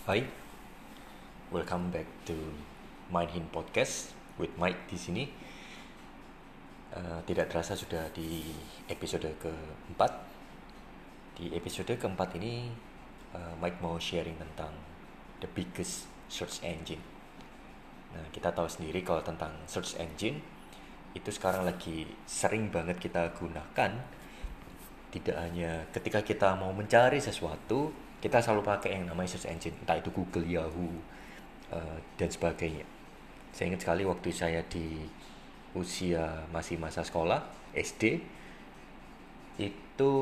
Hai, welcome back to Mindhin Podcast with Mike di sini. Uh, tidak terasa sudah di episode keempat. Di episode keempat ini, uh, Mike mau sharing tentang the biggest search engine. Nah, kita tahu sendiri kalau tentang search engine itu sekarang lagi sering banget kita gunakan. Tidak hanya ketika kita mau mencari sesuatu, kita selalu pakai yang namanya search engine entah itu Google, Yahoo uh, dan sebagainya. Saya ingat sekali waktu saya di usia masih masa sekolah SD itu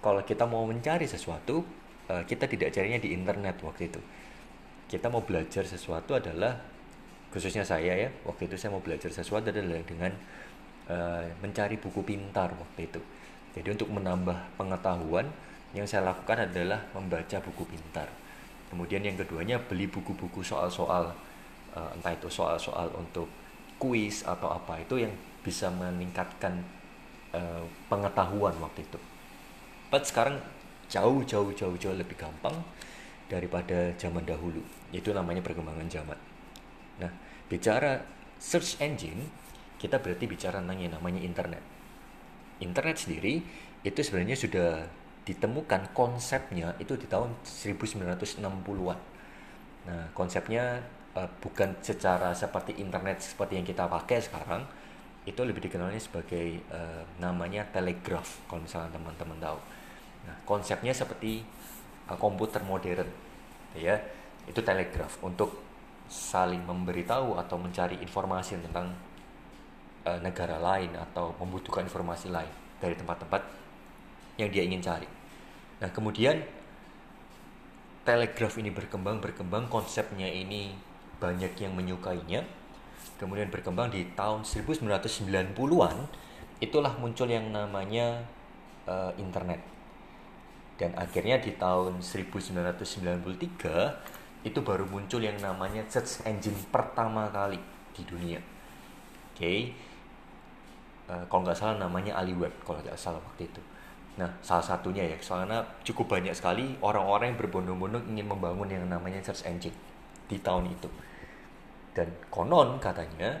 kalau kita mau mencari sesuatu uh, kita tidak carinya di internet waktu itu. Kita mau belajar sesuatu adalah khususnya saya ya waktu itu saya mau belajar sesuatu adalah dengan uh, mencari buku pintar waktu itu. Jadi untuk menambah pengetahuan yang saya lakukan adalah membaca buku pintar. Kemudian yang keduanya beli buku-buku soal-soal uh, entah itu soal-soal untuk kuis atau apa itu yang bisa meningkatkan uh, pengetahuan waktu itu. But sekarang jauh jauh jauh jauh lebih gampang daripada zaman dahulu. Itu namanya perkembangan zaman. Nah, bicara search engine, kita berarti bicara tentang yang namanya internet. Internet sendiri itu sebenarnya sudah ditemukan konsepnya itu di tahun 1960-an. Nah, konsepnya uh, bukan secara seperti internet seperti yang kita pakai sekarang, itu lebih dikenalnya sebagai uh, namanya telegraph kalau misalnya teman-teman tahu. Nah, konsepnya seperti uh, komputer modern, ya, itu telegraph untuk saling memberitahu atau mencari informasi tentang uh, negara lain atau membutuhkan informasi lain dari tempat-tempat yang dia ingin cari. Nah, kemudian telegraf ini berkembang berkembang konsepnya ini banyak yang menyukainya. Kemudian berkembang di tahun 1990-an itulah muncul yang namanya uh, internet. Dan akhirnya di tahun 1993 itu baru muncul yang namanya search engine pertama kali di dunia. Oke. Okay. Uh, kalau nggak salah namanya AliWeb kalau nggak salah waktu itu. Nah, salah satunya ya, soalnya cukup banyak sekali orang-orang yang berbondong-bondong ingin membangun yang namanya search engine di tahun itu. Dan konon katanya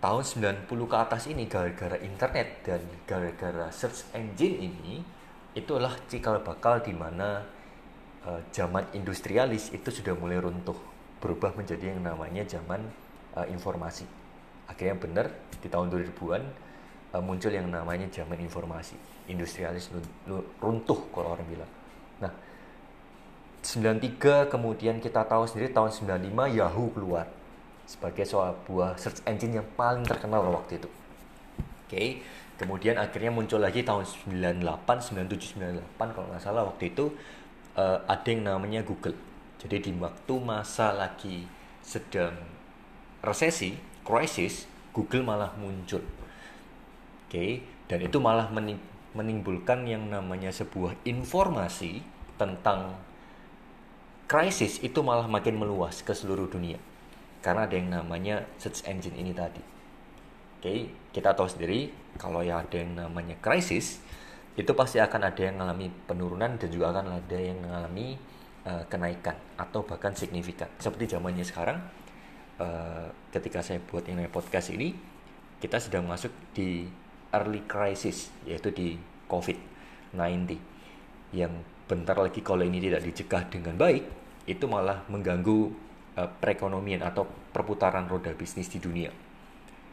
tahun 90 ke atas ini gara-gara internet dan gara-gara search engine ini itulah cikal bakal di mana uh, zaman industrialis itu sudah mulai runtuh berubah menjadi yang namanya zaman uh, informasi akhirnya benar di tahun 2000-an uh, muncul yang namanya zaman informasi industrialis runtuh kalau orang bilang nah 93 kemudian kita tahu sendiri tahun 95 Yahoo keluar sebagai sebuah search engine yang paling terkenal waktu itu oke okay. kemudian akhirnya muncul lagi tahun 98 97 98 kalau nggak salah waktu itu uh, ada yang namanya Google jadi di waktu masa lagi sedang resesi krisis Google malah muncul okay? dan itu malah menimbulkan yang namanya sebuah informasi tentang krisis itu malah makin meluas ke seluruh dunia karena ada yang namanya search engine ini tadi. Oke, kita tahu sendiri kalau ya ada yang namanya krisis itu pasti akan ada yang mengalami penurunan dan juga akan ada yang mengalami uh, kenaikan atau bahkan signifikan. Seperti zamannya sekarang, uh, ketika saya buat ini podcast ini, kita sedang masuk di early crisis yaitu di COVID-19 yang bentar lagi kalau ini tidak dicegah dengan baik itu malah mengganggu uh, perekonomian atau perputaran roda bisnis di dunia.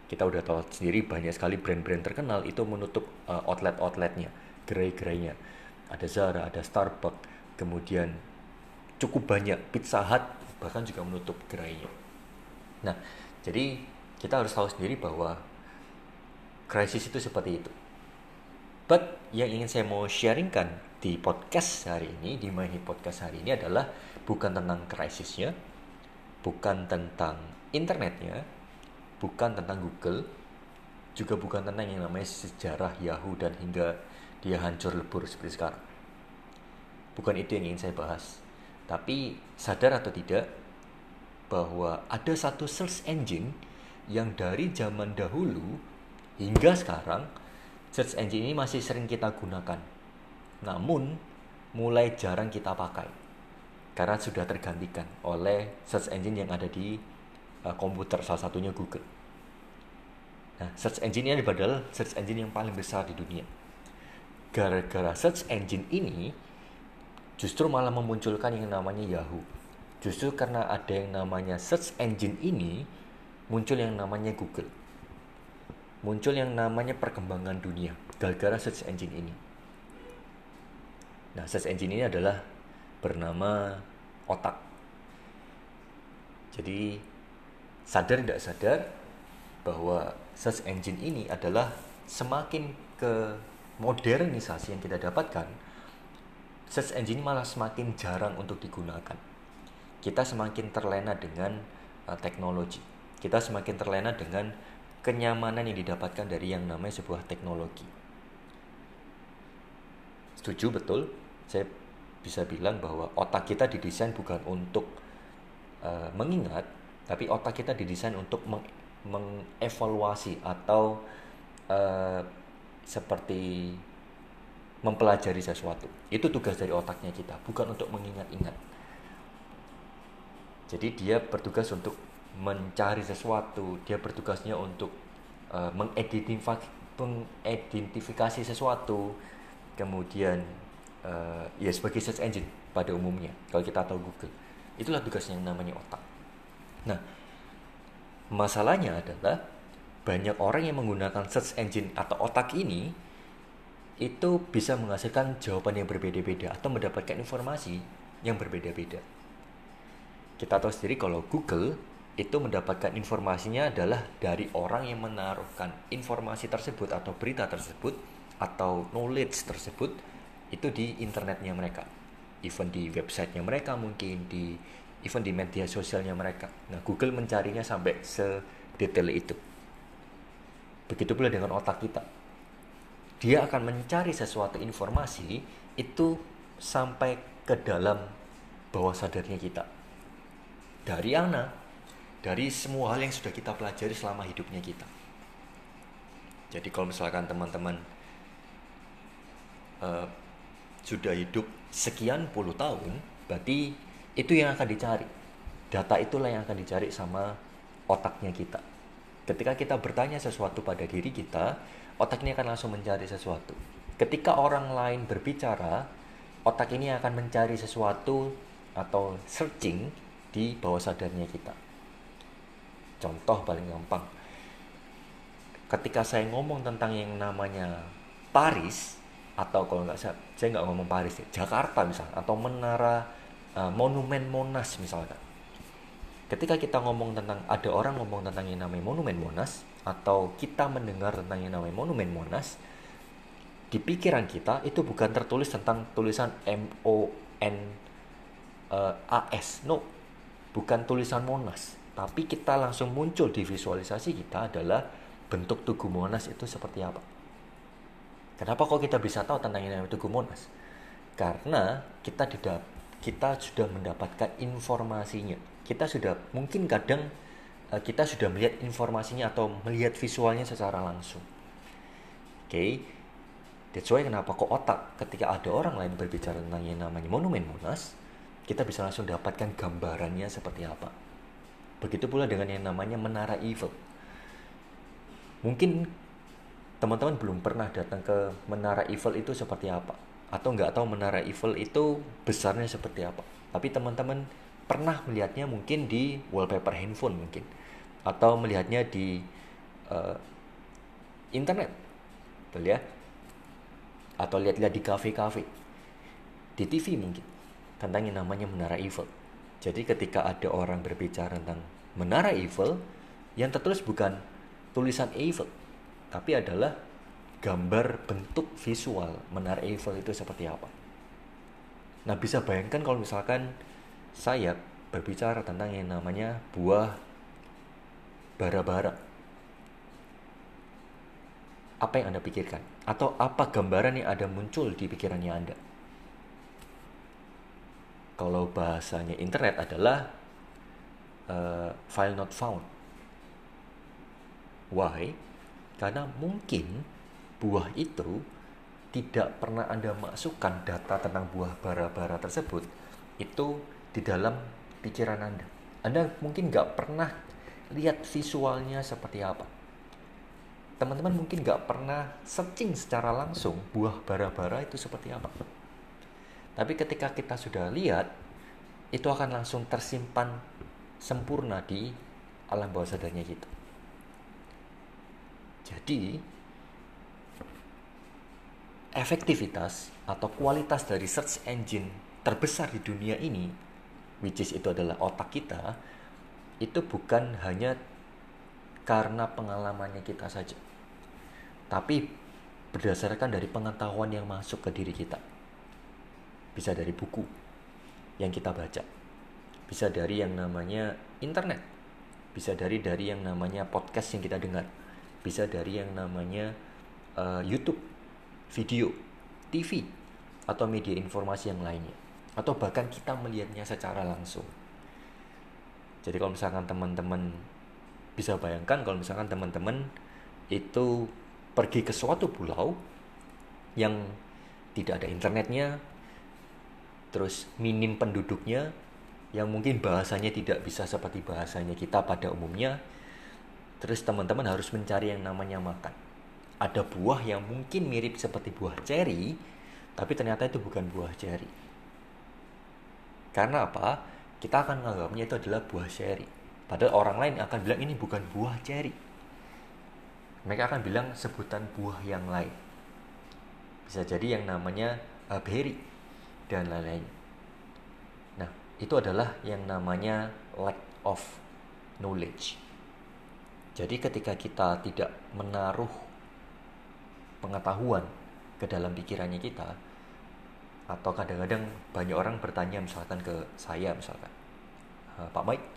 Kita udah tahu sendiri banyak sekali brand-brand terkenal itu menutup uh, outlet-outletnya, gerai-gerainya. Ada Zara, ada Starbucks, kemudian cukup banyak Pizza Hut bahkan juga menutup gerainya. Nah, jadi kita harus tahu sendiri bahwa krisis itu seperti itu. But yang ingin saya mau sharingkan di podcast hari ini, di My Podcast hari ini adalah bukan tentang krisisnya, bukan tentang internetnya, bukan tentang Google, juga bukan tentang yang namanya sejarah Yahoo dan hingga dia hancur lebur seperti sekarang. Bukan itu yang ingin saya bahas. Tapi sadar atau tidak bahwa ada satu search engine yang dari zaman dahulu Hingga sekarang, search engine ini masih sering kita gunakan. Namun, mulai jarang kita pakai. karena sudah tergantikan oleh search engine yang ada di uh, komputer salah satunya Google. Nah, search engine ini adalah search engine yang paling besar di dunia. Gara-gara search engine ini justru malah memunculkan yang namanya Yahoo. Justru karena ada yang namanya search engine ini muncul yang namanya Google. Muncul yang namanya perkembangan dunia gara-gara search engine ini. Nah, search engine ini adalah bernama otak. Jadi sadar tidak sadar bahwa search engine ini adalah semakin ke modernisasi yang kita dapatkan, search engine malah semakin jarang untuk digunakan. Kita semakin terlena dengan uh, teknologi. Kita semakin terlena dengan kenyamanan yang didapatkan dari yang namanya sebuah teknologi. Setuju betul? Saya bisa bilang bahwa otak kita didesain bukan untuk uh, mengingat, tapi otak kita didesain untuk meng mengevaluasi atau uh, seperti mempelajari sesuatu. Itu tugas dari otaknya kita, bukan untuk mengingat-ingat. Jadi dia bertugas untuk mencari sesuatu, dia bertugasnya untuk uh, mengidentifikasi, sesuatu, kemudian uh, ya sebagai search engine pada umumnya kalau kita tahu Google itulah tugasnya yang namanya otak nah masalahnya adalah banyak orang yang menggunakan search engine atau otak ini itu bisa menghasilkan jawaban yang berbeda-beda atau mendapatkan informasi yang berbeda-beda. Kita tahu sendiri kalau Google itu mendapatkan informasinya adalah dari orang yang menaruhkan informasi tersebut atau berita tersebut atau knowledge tersebut itu di internetnya mereka. Even di websitenya mereka mungkin di even di media sosialnya mereka. Nah Google mencarinya sampai sedetail itu. Begitu pula dengan otak kita. Dia akan mencari sesuatu informasi itu sampai ke dalam bawah sadarnya kita. Dari mana dari semua hal yang sudah kita pelajari selama hidupnya kita jadi kalau misalkan teman-teman uh, sudah hidup sekian puluh tahun, berarti itu yang akan dicari. Data itulah yang akan dicari sama otaknya kita. Ketika kita bertanya sesuatu pada diri kita, otak ini akan langsung mencari sesuatu. Ketika orang lain berbicara, otak ini akan mencari sesuatu atau searching di bawah sadarnya kita. Contoh paling gampang. Ketika saya ngomong tentang yang namanya Paris, atau kalau nggak saya saya nggak ngomong Paris ya Jakarta misalnya atau menara uh, monumen Monas misalkan. Ketika kita ngomong tentang ada orang ngomong tentang yang namanya monumen Monas atau kita mendengar tentang yang namanya monumen Monas di pikiran kita itu bukan tertulis tentang tulisan M O N uh, A S. No bukan tulisan Monas tapi kita langsung muncul di visualisasi kita adalah bentuk tugu Monas itu seperti apa Kenapa kok kita bisa tahu tentang yang Tugu Monas? Karena kita tidak kita sudah mendapatkan informasinya. Kita sudah mungkin kadang uh, kita sudah melihat informasinya atau melihat visualnya secara langsung. Oke. Okay? That's why kenapa kok otak ketika ada orang lain berbicara tentang yang namanya Monumen Monas, kita bisa langsung dapatkan gambarannya seperti apa. Begitu pula dengan yang namanya Menara Eiffel. Mungkin teman-teman belum pernah datang ke Menara Eiffel itu seperti apa? Atau nggak tahu Menara Eiffel itu besarnya seperti apa? Tapi teman-teman pernah melihatnya mungkin di wallpaper handphone mungkin. Atau melihatnya di uh, internet. Betul ya? Atau lihat-lihat di kafe-kafe. Di TV mungkin. Tentang yang namanya Menara Eiffel jadi ketika ada orang berbicara tentang Menara Eiffel yang tertulis bukan tulisan Eiffel tapi adalah gambar bentuk visual menara Eiffel itu seperti apa. Nah bisa bayangkan kalau misalkan saya berbicara tentang yang namanya buah bara-bara. Apa yang Anda pikirkan? Atau apa gambaran yang ada muncul di pikirannya Anda? Kalau bahasanya internet adalah uh, file not found. Why? Karena mungkin buah itu tidak pernah Anda masukkan data tentang buah bara-bara tersebut itu di dalam pikiran Anda. Anda mungkin nggak pernah lihat visualnya seperti apa. Teman-teman mungkin nggak pernah searching secara langsung buah bara-bara itu seperti apa. Tapi ketika kita sudah lihat, itu akan langsung tersimpan sempurna di alam bawah sadarnya kita. Jadi, efektivitas atau kualitas dari search engine terbesar di dunia ini, which is itu adalah otak kita, itu bukan hanya karena pengalamannya kita saja, tapi berdasarkan dari pengetahuan yang masuk ke diri kita bisa dari buku yang kita baca. Bisa dari yang namanya internet. Bisa dari dari yang namanya podcast yang kita dengar. Bisa dari yang namanya uh, YouTube video TV atau media informasi yang lainnya. Atau bahkan kita melihatnya secara langsung. Jadi kalau misalkan teman-teman bisa bayangkan kalau misalkan teman-teman itu pergi ke suatu pulau yang tidak ada internetnya terus minim penduduknya yang mungkin bahasanya tidak bisa seperti bahasanya kita pada umumnya terus teman-teman harus mencari yang namanya makan. Ada buah yang mungkin mirip seperti buah ceri tapi ternyata itu bukan buah ceri karena apa? Kita akan menganggapnya itu adalah buah ceri padahal orang lain akan bilang ini bukan buah ceri mereka akan bilang sebutan buah yang lain. Bisa jadi yang namanya uh, berry dan lain-lain. Nah, itu adalah yang namanya lack of knowledge. Jadi ketika kita tidak menaruh pengetahuan ke dalam pikirannya kita, atau kadang-kadang banyak orang bertanya misalkan ke saya misalkan, eh, Pak Mike,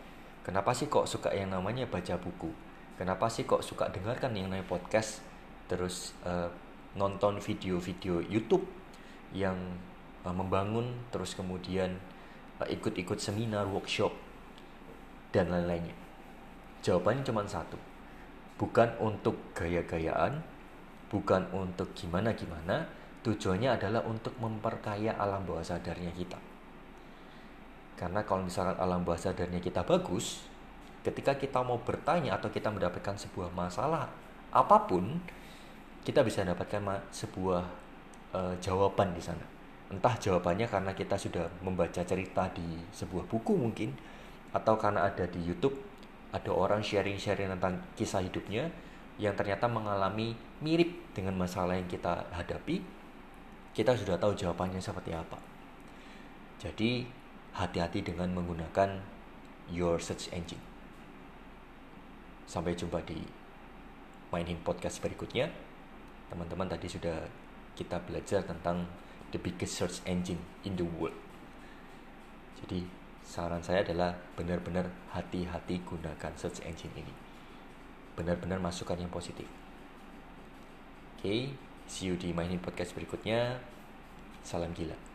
kenapa sih kok suka yang namanya baca buku? Kenapa sih kok suka dengarkan yang namanya podcast? Terus uh, nonton video-video YouTube yang uh, membangun terus kemudian uh, ikut-ikut seminar, workshop dan lain-lainnya. Jawabannya cuma satu. Bukan untuk gaya-gayaan, bukan untuk gimana-gimana, tujuannya adalah untuk memperkaya alam bawah sadarnya kita. Karena kalau misalkan alam bawah sadarnya kita bagus, ketika kita mau bertanya atau kita mendapatkan sebuah masalah apa pun, kita bisa mendapatkan sebuah uh, jawaban di sana entah jawabannya karena kita sudah membaca cerita di sebuah buku mungkin atau karena ada di YouTube ada orang sharing-sharing tentang kisah hidupnya yang ternyata mengalami mirip dengan masalah yang kita hadapi kita sudah tahu jawabannya seperti apa. Jadi hati-hati dengan menggunakan your search engine. Sampai jumpa di mainin podcast berikutnya. Teman-teman tadi sudah kita belajar tentang the biggest search engine in the world. Jadi saran saya adalah benar-benar hati-hati gunakan search engine ini. Benar-benar masukkan yang positif. Oke, okay, see you di mainin podcast berikutnya. Salam gila.